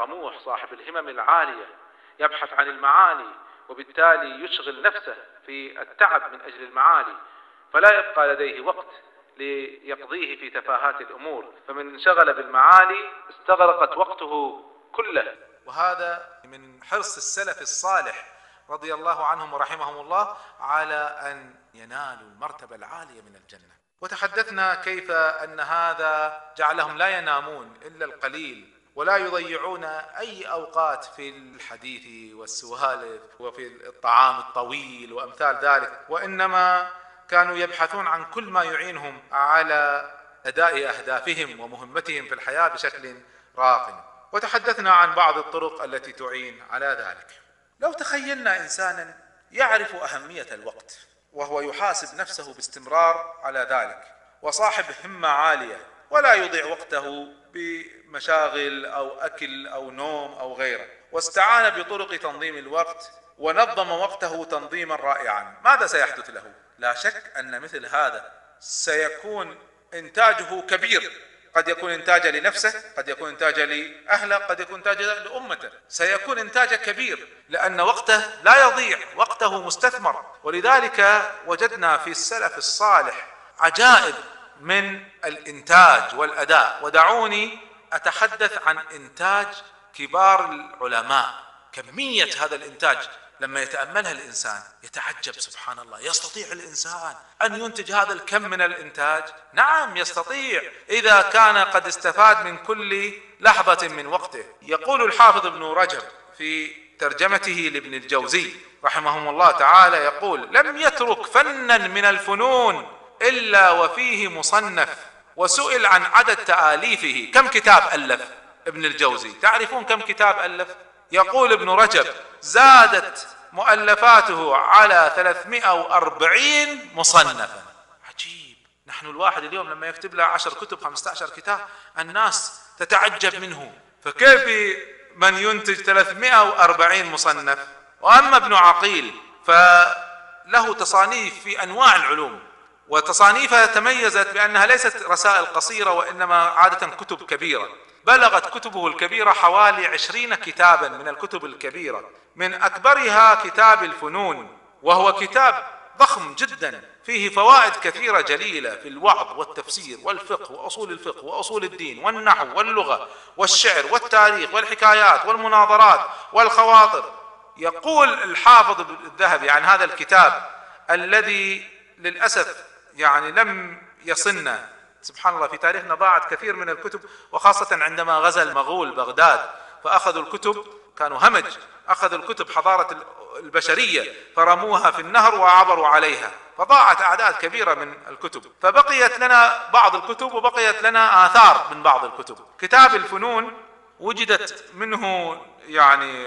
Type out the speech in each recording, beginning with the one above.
الطموح صاحب الهمم العالية يبحث عن المعالي وبالتالي يشغل نفسه في التعب من أجل المعالي فلا يبقى لديه وقت ليقضيه في تفاهات الأمور. فمن انشغل بالمعالي استغرقت وقته كله. وهذا من حرص السلف الصالح رضي الله عنهم ورحمهم الله على أن ينالوا المرتبة العالية من الجنة. وتحدثنا كيف أن هذا جعلهم لا ينامون إلا القليل. ولا يضيعون أي أوقات في الحديث والسوالف وفي الطعام الطويل وأمثال ذلك وإنما كانوا يبحثون عن كل ما يعينهم على أداء أهدافهم ومهمتهم في الحياة بشكل راق. وتحدثنا عن بعض الطرق التي تعين على ذلك. لو تخيلنا إنسانا يعرف أهمية الوقت وهو يحاسب نفسه باستمرار على ذلك وصاحب همة عالية ولا يضيع وقته بمشاغل أو أكل أو نوم أو غيره. واستعان بطرق تنظيم الوقت ونظم وقته تنظيما رائعا. ماذا سيحدث له؟ لا شك أن مثل هذا سيكون إنتاجه كبير. قد يكون إنتاجا لنفسه قد يكون إنتاجا لأهله قد يكون إنتاجا لأمته. سيكون إنتاجا كبير لأن وقته لا يضيع وقته مستثمر. ولذلك وجدنا في السلف الصالح عجائب من الإنتاج والأداء. ودعوني أتحدث عن إنتاج كبار العلماء. كمية هذا الإنتاج لما يتأملها الإنسان يتعجب سبحان الله. يستطيع الإنسان أن ينتج هذا الكم من الإنتاج؟ نعم يستطيع إذا كان قد استفاد من كل لحظة من وقته. يقول الحافظ ابن رجب في ترجمته لابن الجوزي رحمهم الله تعالى يقول لم يترك فنا من الفنون إلا وفيه مصنف وسئل عن عدد تآليفه. كم كتاب ألف؟ ابن الجوزي. تعرفون كم كتاب ألف؟ يقول ابن رجب زادت مؤلفاته على 340 مصنفا. عجيب. نحن الواحد اليوم لما يكتب له 10 كتب 15 كتاب الناس تتعجب منه. فكيف من ينتج 340 مصنف؟ وأما ابن عقيل فله تصانيف في أنواع العلوم. وتصانيفها تميزت بأنها ليست رسائل قصيرة وإنما عادة كتب كبيرة. بلغت كتبه الكبيرة حوالي عشرين كتابا من الكتب الكبيرة. من أكبرها كتاب الفنون وهو كتاب ضخم جدا. فيه فوائد كثيرة جليلة في الوعظ والتفسير والفقه وأصول الفقه وأصول الدين والنحو واللغة والشعر والتاريخ والحكايات والمناظرات والخواطر. يقول الحافظ الذهبي عن هذا الكتاب الذي للأسف يعني لم يصلنا. سبحان الله في تاريخنا ضاعت كثير من الكتب وخاصة عندما غزا المغول بغداد فأخذوا الكتب كانوا همج أخذوا الكتب حضارة البشرية فرموها في النهر وعبروا عليها. فضاعت أعداد كبيرة من الكتب. فبقيت لنا بعض الكتب وبقيت لنا آثار من بعض الكتب. كتاب الفنون وجدت منه يعني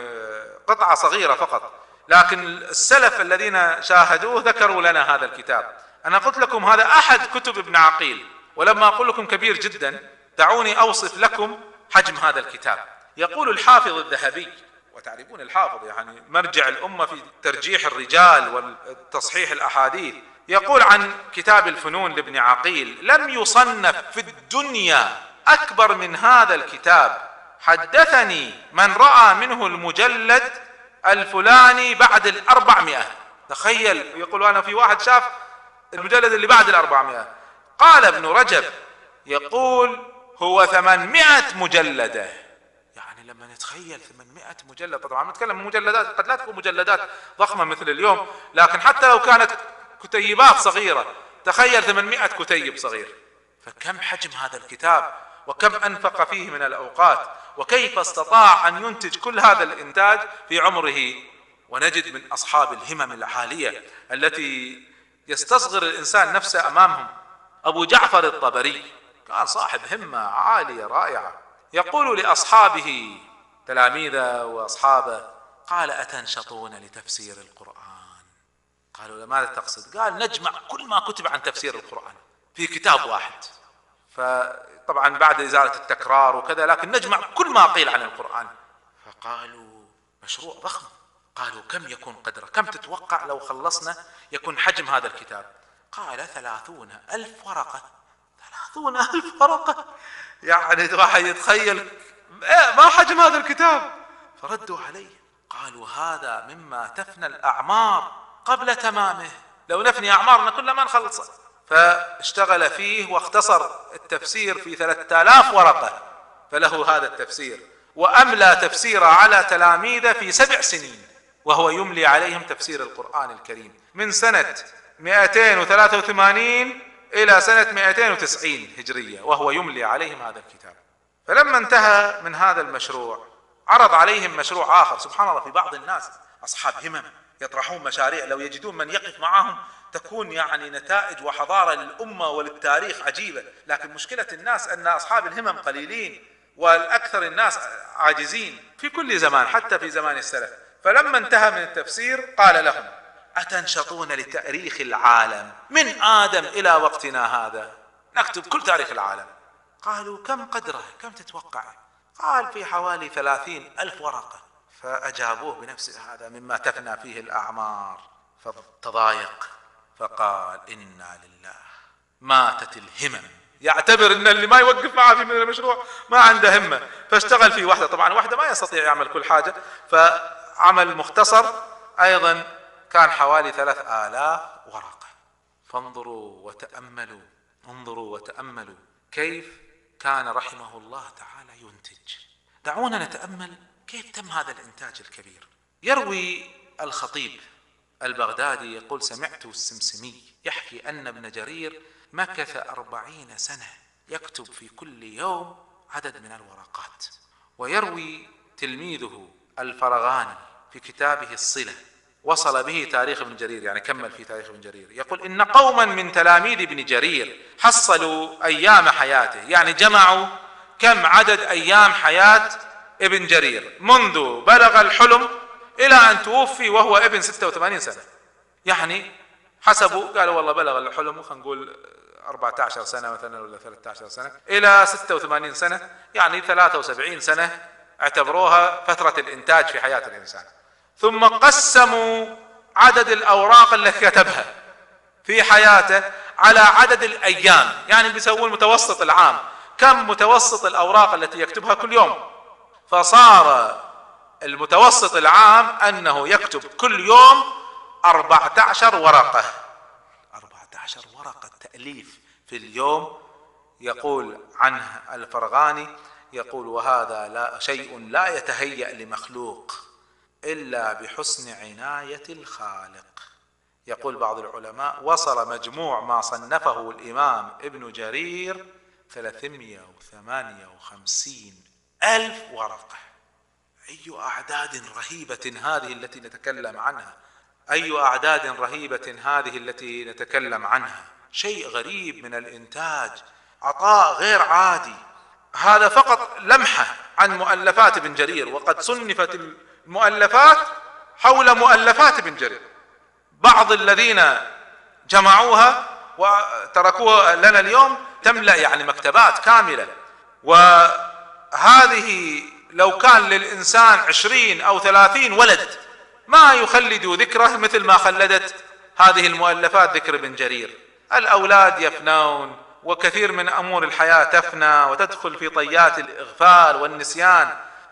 قطعة صغيرة فقط لكن السلف الذين شاهدوه ذكروا لنا هذا الكتاب. أنا قلت لكم هذا أحد كتب ابن عقيل ولما أقول لكم كبير جدا دعوني أوصف لكم حجم هذا الكتاب. يقول الحافظ الذهبي وتعرفون الحافظ يعني مرجع الأمة في ترجيح الرجال وتصحيح الأحاديث يقول عن كتاب الفنون لابن عقيل لم يصنف في الدنيا أكبر من هذا الكتاب. حدثني من رأى منه المجلد الفلاني بعد الأربعمائة. تخيل يقول أنا في واحد شاف المجلد اللي بعد الأربعمائة. قال ابن رجب يقول هو ثمانمائة مجلدة. يعني لما نتخيل ثمانمائة مجلد طبعا نتكلم مجلدات قد لا تكون مجلدات ضخمة مثل اليوم لكن حتى لو كانت كتيبات صغيرة تخيل ثمانمائة كتيب صغير. فكم حجم هذا الكتاب؟ وكم أنفق فيه من الأوقات؟ وكيف استطاع أن ينتج كل هذا الإنتاج في عمره؟ ونجد من أصحاب الهمم العالية التي يستصغر الإنسان نفسه أمامهم. أبو جعفر الطبري كان صاحب همة عالية رائعة. يقول لأصحابه تلاميذه وأصحابه قال أتنشطون لتفسير القرآن؟ قالوا ماذا تقصد؟ قال نجمع كل ما كتب عن تفسير القرآن في كتاب واحد. فطبعا بعد إزالة التكرار وكذا لكن نجمع كل ما قيل عن القرآن. فقالوا مشروع ضخم. قالوا كم يكون قدره؟ كم تتوقع لو خلصنا يكون حجم هذا الكتاب؟ قال ثلاثون ألف ورقة. ثلاثون ألف ورقة؟ يعني واحد يتخيل ما حجم هذا الكتاب؟ فردوا عليه. قالوا هذا مما تفنى الأعمار قبل تمامه. لو نفني أعمارنا كلها ما نخلصه فاشتغل فيه واختصر التفسير في ثلاثة آلاف ورقة. فله هذا التفسير. وأملى تفسير على تلاميذه في سبع سنين. وهو يملي عليهم تفسير القرآن الكريم. من سنة 283 إلى سنة 290 هجرية وهو يملي عليهم هذا الكتاب. فلما انتهى من هذا المشروع عرض عليهم مشروع آخر سبحان الله في بعض الناس أصحاب همم يطرحون مشاريع لو يجدون من يقف معهم تكون يعني نتائج وحضارة للأمة وللتاريخ عجيبة. لكن مشكلة الناس أن أصحاب الهمم قليلين والأكثر الناس عاجزين. في كل زمان حتى في زمان السلف. فلما انتهى من التفسير قال لهم أتنشطون لتأريخ العالم من آدم إلى وقتنا هذا؟ نكتب كل تاريخ العالم. قالوا كم قدره؟ كم تتوقع؟ قال في حوالي ثلاثين ألف ورقة. فأجابوه بنفس هذا مما تفنى فيه الأعمار. فتضايق فقال إنا لله. ماتت الهمم. يعتبر إن اللي ما يوقف معه في المشروع ما عنده همة. فاشتغل في واحدة. طبعا واحدة ما يستطيع يعمل كل حاجة. فعمل مختصر أيضا كان حوالي ثلاث آلاف ورقة. فانظروا وتأملوا انظروا وتأملوا كيف كان رحمه الله تعالى ينتج. دعونا نتأمل كيف تم هذا الإنتاج الكبير. يروي الخطيب البغدادي يقول سمعت السمسمي يحكي أن ابن جرير مكث أربعين سنة يكتب في كل يوم عدد من الورقات. ويروي تلميذه الفرغاني في كتابه الصلة. وصل به تاريخ ابن جرير يعني كمل في تاريخ ابن جرير. يقول إن قوما من تلاميذ ابن جرير حصلوا أيام حياته يعني جمعوا كم عدد أيام حياة ابن جرير. منذ بلغ الحلم إلى أن توفي وهو ابن 86 سنة. يعني حسبوا قالوا والله بلغ الحلم خلينا نقول 14 سنة مثلا ولا 13 سنة إلى 86 سنة يعني 73 سنة اعتبروها فترة الإنتاج في حياة الإنسان. ثم قسموا عدد الأوراق التي كتبها في حياته على عدد الأيام. يعني بيسوون متوسط العام. كم متوسط الأوراق التي يكتبها كل يوم؟ فصار المتوسط العام أنه يكتب كل يوم 14 ورقة. 14 ورقة تأليف في اليوم. يقول عنه الفرغاني يقول وهذا لا شيء لا يتهيأ لمخلوق. إلا بحسن عناية الخالق. يقول بعض العلماء وصل مجموع ما صنفه الإمام ابن جرير 358 ألف ورقة. أي أعداد رهيبة هذه التي نتكلم عنها؟ أي أعداد رهيبة هذه التي نتكلم عنها؟ شيء غريب من الإنتاج عطاء غير عادي. هذا فقط لمحة عن مؤلفات ابن جرير وقد صنفت المؤلفات حول مؤلفات ابن جرير. بعض الذين جمعوها وتركوها لنا اليوم تملأ يعني مكتبات كاملة. وهذه لو كان للإنسان عشرين أو ثلاثين ولد ما يخلد ذكره مثل ما خلدت هذه المؤلفات ذكر ابن جرير. الأولاد يفنون وكثير من أمور الحياة تفنى وتدخل في طيات الإغفال والنسيان.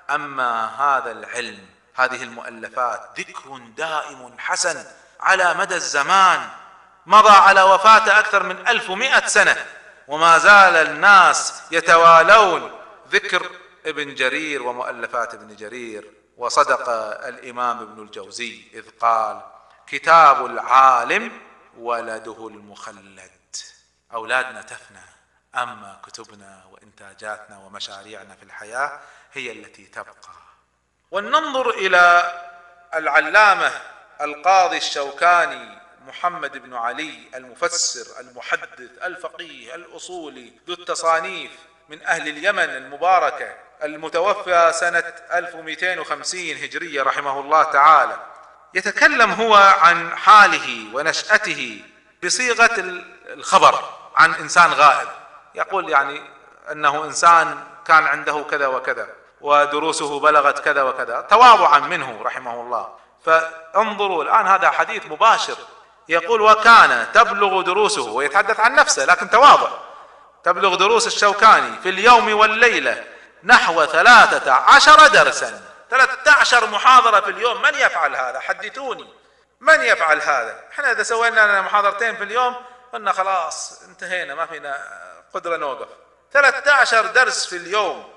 أما هذا العلم هذه المؤلفات ذكر دائم حسن على مدى الزمان مضى على وفاة أكثر من ألف ومائة سنة وما زال الناس يتوالون. ذكر ابن جرير ومؤلفات ابن جرير وصدق الإمام ابن الجوزي إذ قال كتاب العالم ولده المخلد. أولادنا تفنى أما كتبنا وإنتاجاتنا ومشاريعنا في الحياة هي التي تبقى. ولننظر إلى العلامة القاضي الشوكاني محمد بن علي المفسر المحدث الفقيه الأصولي ذو التصانيف من أهل اليمن المباركة المتوفى سنة 1250 هجرية رحمه الله تعالى. يتكلم هو عن حاله ونشأته بصيغة الخبر. عن إنسان غائب. يقول يعني أنه إنسان كان عنده كذا وكذا ودروسه بلغت كذا وكذا تواضعا منه رحمه الله. فانظروا الآن هذا حديث مباشر. يقول وكان تبلغ دروسه ويتحدث عن نفسه لكن تواضع. تبلغ دروس الشوكاني في اليوم والليلة نحو ثلاثة عشر درسا. ثلاثة عشر محاضرة في اليوم من يفعل هذا؟ حدثوني. من يفعل هذا؟ إحنا إذا سوينا لنا محاضرتين في اليوم قلنا خلاص انتهينا ما فينا قدرة نوقف. 13 درس في اليوم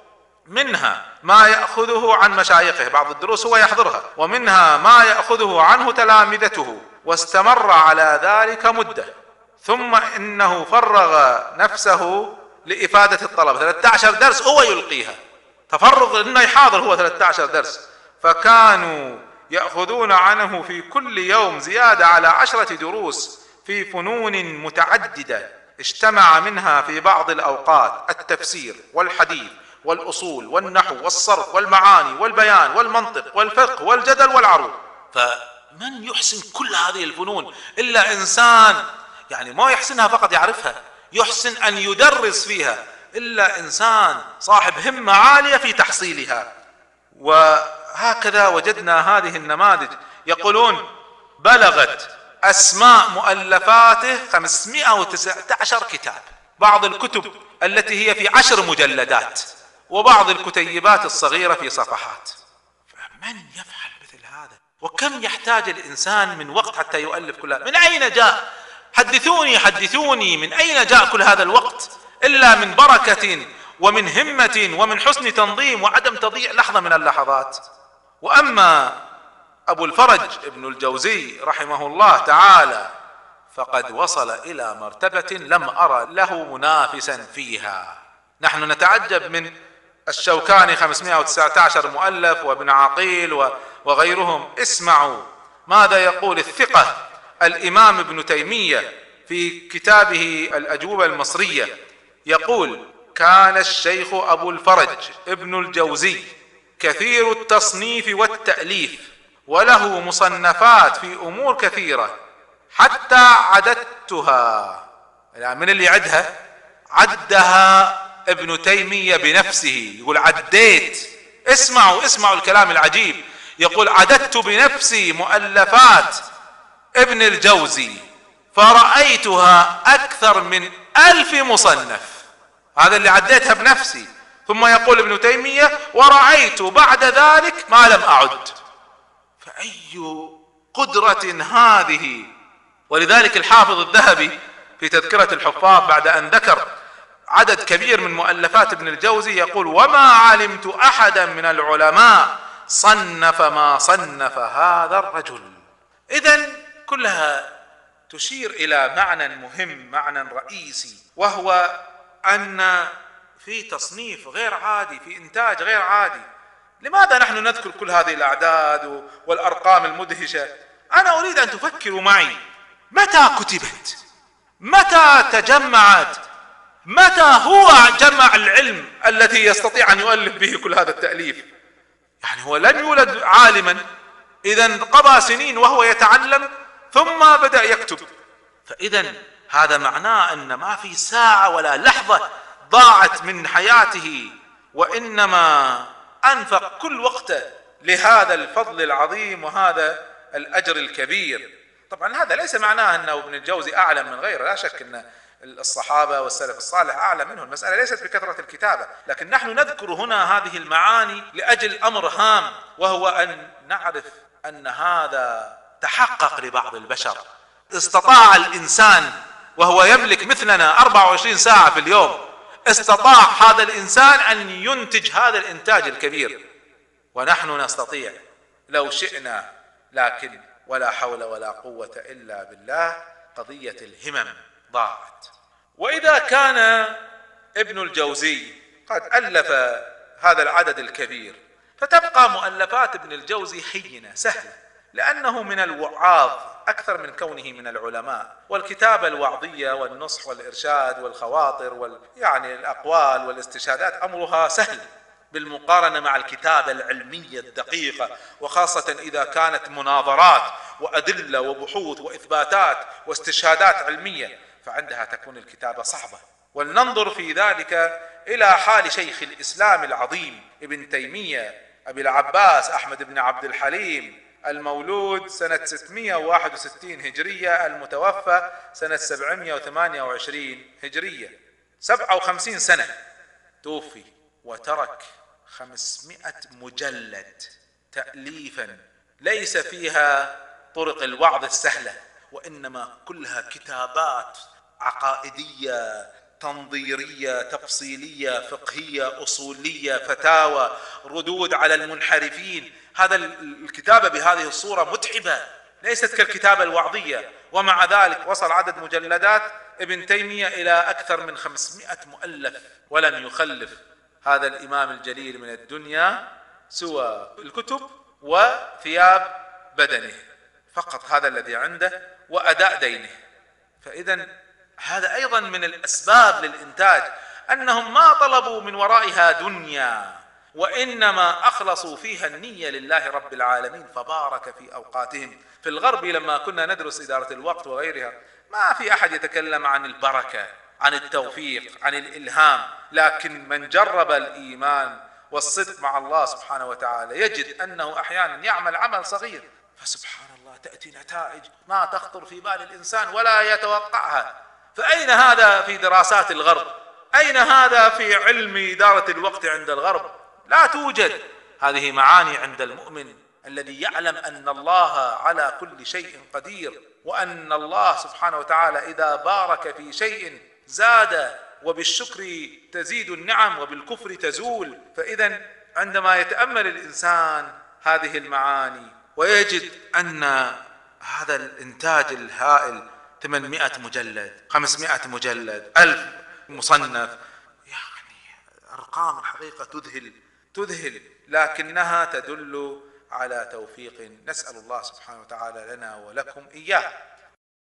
منها ما يأخذه عن مشايخه بعض الدروس هو يحضرها ومنها ما يأخذه عنه تلامذته واستمر على ذلك مدة. ثم إنه فرغ نفسه لإفادة الطلبة. 13 درس هو يلقيها. تفرغ إنه يحاضر هو 13 درس. فكانوا يأخذون عنه في كل يوم زيادة على عشرة دروس. في فنون متعددة اجتمع منها في بعض الأوقات التفسير والحديث والأصول والنحو والصرف والمعاني والبيان والمنطق والفقه والجدل والعروض. فمن يحسن كل هذه الفنون إلا إنسان؟ يعني ما يحسنها فقط يعرفها يحسن أن يدرس فيها إلا إنسان صاحب همة عالية في تحصيلها. وهكذا وجدنا هذه النماذج. يقولون بلغت أسماء مؤلفاته 519 كتاب. بعض الكتب التي هي في عشر مجلدات وبعض الكتيبات الصغيرة في صفحات. فمن يفعل مثل هذا؟ وكم يحتاج الإنسان من وقت حتى يؤلف كل هذا؟ من أين جاء؟ حدثوني حدثوني من أين جاء كل هذا الوقت؟ إلا من بركة ومن همة ومن حسن تنظيم وعدم تضييع لحظة من اللحظات. وأما أبو الفرج ابن الجوزي رحمه الله تعالى فقد وصل إلى مرتبة لم أرى له منافسا فيها. نحن نتعجب من الشوكاني 519 مؤلف وابن عقيل وغيرهم. اسمعوا ماذا يقول الثقة الإمام ابن تيمية في كتابه الأجوبة المصرية. يقول كان الشيخ أبو الفرج ابن الجوزي كثير التصنيف والتأليف وله مصنفات في أمور كثيرة حتى عددتها. يعني من اللي عدها؟ عدها ابن تيمية بنفسه. يقول عديت. اسمعوا اسمعوا الكلام العجيب. يقول عددت بنفسي مؤلفات ابن الجوزي فرأيتها أكثر من ألف مصنف. هذا اللي عديتها بنفسي. ثم يقول ابن تيمية ورأيت بعد ذلك ما لم أعد. فأي قدرة هذه؟ ولذلك الحافظ الذهبي في تذكرة الحفاظ بعد أن ذكر عدد كبير من مؤلفات ابن الجوزي يقول وما علمت أحدا من العلماء صنف ما صنف هذا الرجل. إذا كلها تشير إلى معنى مهم معنى رئيسي وهو أن في تصنيف غير عادي في إنتاج غير عادي لماذا نحن نذكر كل هذه الأعداد والأرقام المدهشة؟ أنا أريد أن تفكروا معي. متى كتبت؟ متى تجمعت؟ متى هو جمع العلم الذي يستطيع أن يؤلف به كل هذا التأليف؟ يعني هو لم يولد عالما. إذا قضى سنين وهو يتعلم ثم بدأ يكتب. فإذا هذا معناه أن ما في ساعة ولا لحظة ضاعت من حياته وإنما أنفق كل وقته لهذا الفضل العظيم وهذا الأجر الكبير. طبعا هذا ليس معناه أنه ابن الجوزي أعلم من غيره لا شك أن الصحابة والسلف الصالح أعلى منه. المسألة ليست بكثرة الكتابة لكن نحن نذكر هنا هذه المعاني لأجل أمر هام وهو أن نعرف أن هذا تحقق لبعض البشر. استطاع الإنسان وهو يملك مثلنا 24 ساعة في اليوم استطاع هذا الإنسان أن ينتج هذا الإنتاج الكبير. ونحن نستطيع. لو شئنا لكن ولا حول ولا قوة إلا بالله قضية الهمم ضاعت. وإذا كان ابن الجوزي قد ألف هذا العدد الكبير فتبقى مؤلفات ابن الجوزي حينة سهلة. لأنه من الوعاظ أكثر من كونه من العلماء والكتابة الوعظية والنصح والإرشاد والخواطر وال يعني الأقوال والاستشهادات أمرها سهل بالمقارنة مع الكتابة العلمية الدقيقة وخاصة إذا كانت مناظرات وأدلة وبحوث وإثباتات واستشهادات علمية فعندها تكون الكتابة صعبة. ولننظر في ذلك إلى حال شيخ الإسلام العظيم ابن تيمية أبي العباس أحمد بن عبد الحليم المولود سنة 661 هجرية المتوفى سنة 728 هجرية. 57 سنة. توفي وترك خمسمائة مجلد تأليفا. ليس فيها طرق الوعظ السهلة وإنما كلها كتابات عقائدية تنظيرية تفصيلية فقهية أصولية فتاوى ردود على المنحرفين هذا الكتابة بهذه الصورة متعبة ليست كالكتابة الوعظية. ومع ذلك وصل عدد مجلدات ابن تيمية إلى أكثر من 500 مؤلف ولم يخلف هذا الإمام الجليل من الدنيا سوى الكتب وثياب بدنه. فقط هذا الذي عنده وأداء دينه. فاذا هذا أيضا من الأسباب للإنتاج أنهم ما طلبوا من ورائها دنيا. وإنما أخلصوا فيها النية لله رب العالمين فبارك في أوقاتهم. في الغرب لما كنا ندرس إدارة الوقت وغيرها ما في أحد يتكلم عن البركة عن التوفيق عن الإلهام. لكن من جرب الإيمان والصدق مع الله سبحانه وتعالى يجد أنه أحيانا يعمل عمل صغير. فسبحان الله تأتي نتائج ما تخطر في بال الإنسان ولا يتوقعها. فأين هذا في دراسات الغرب؟ أين هذا في علم إدارة الوقت عند الغرب؟ لا توجد. هذه معاني عند المؤمن الذي يعلم أن الله على كل شيء قدير وأن الله سبحانه وتعالى إذا بارك في شيء زاد وبالشكر تزيد النعم وبالكفر تزول. فإذا عندما يتأمل الإنسان هذه المعاني ويجد أن هذا الإنتاج الهائل 800 مجلد 500 مجلد ألف مصنف يعني أرقام الحقيقة تذهل. تذهل لكنها تدل على توفيق. نسأل الله سبحانه وتعالى لنا ولكم إياه.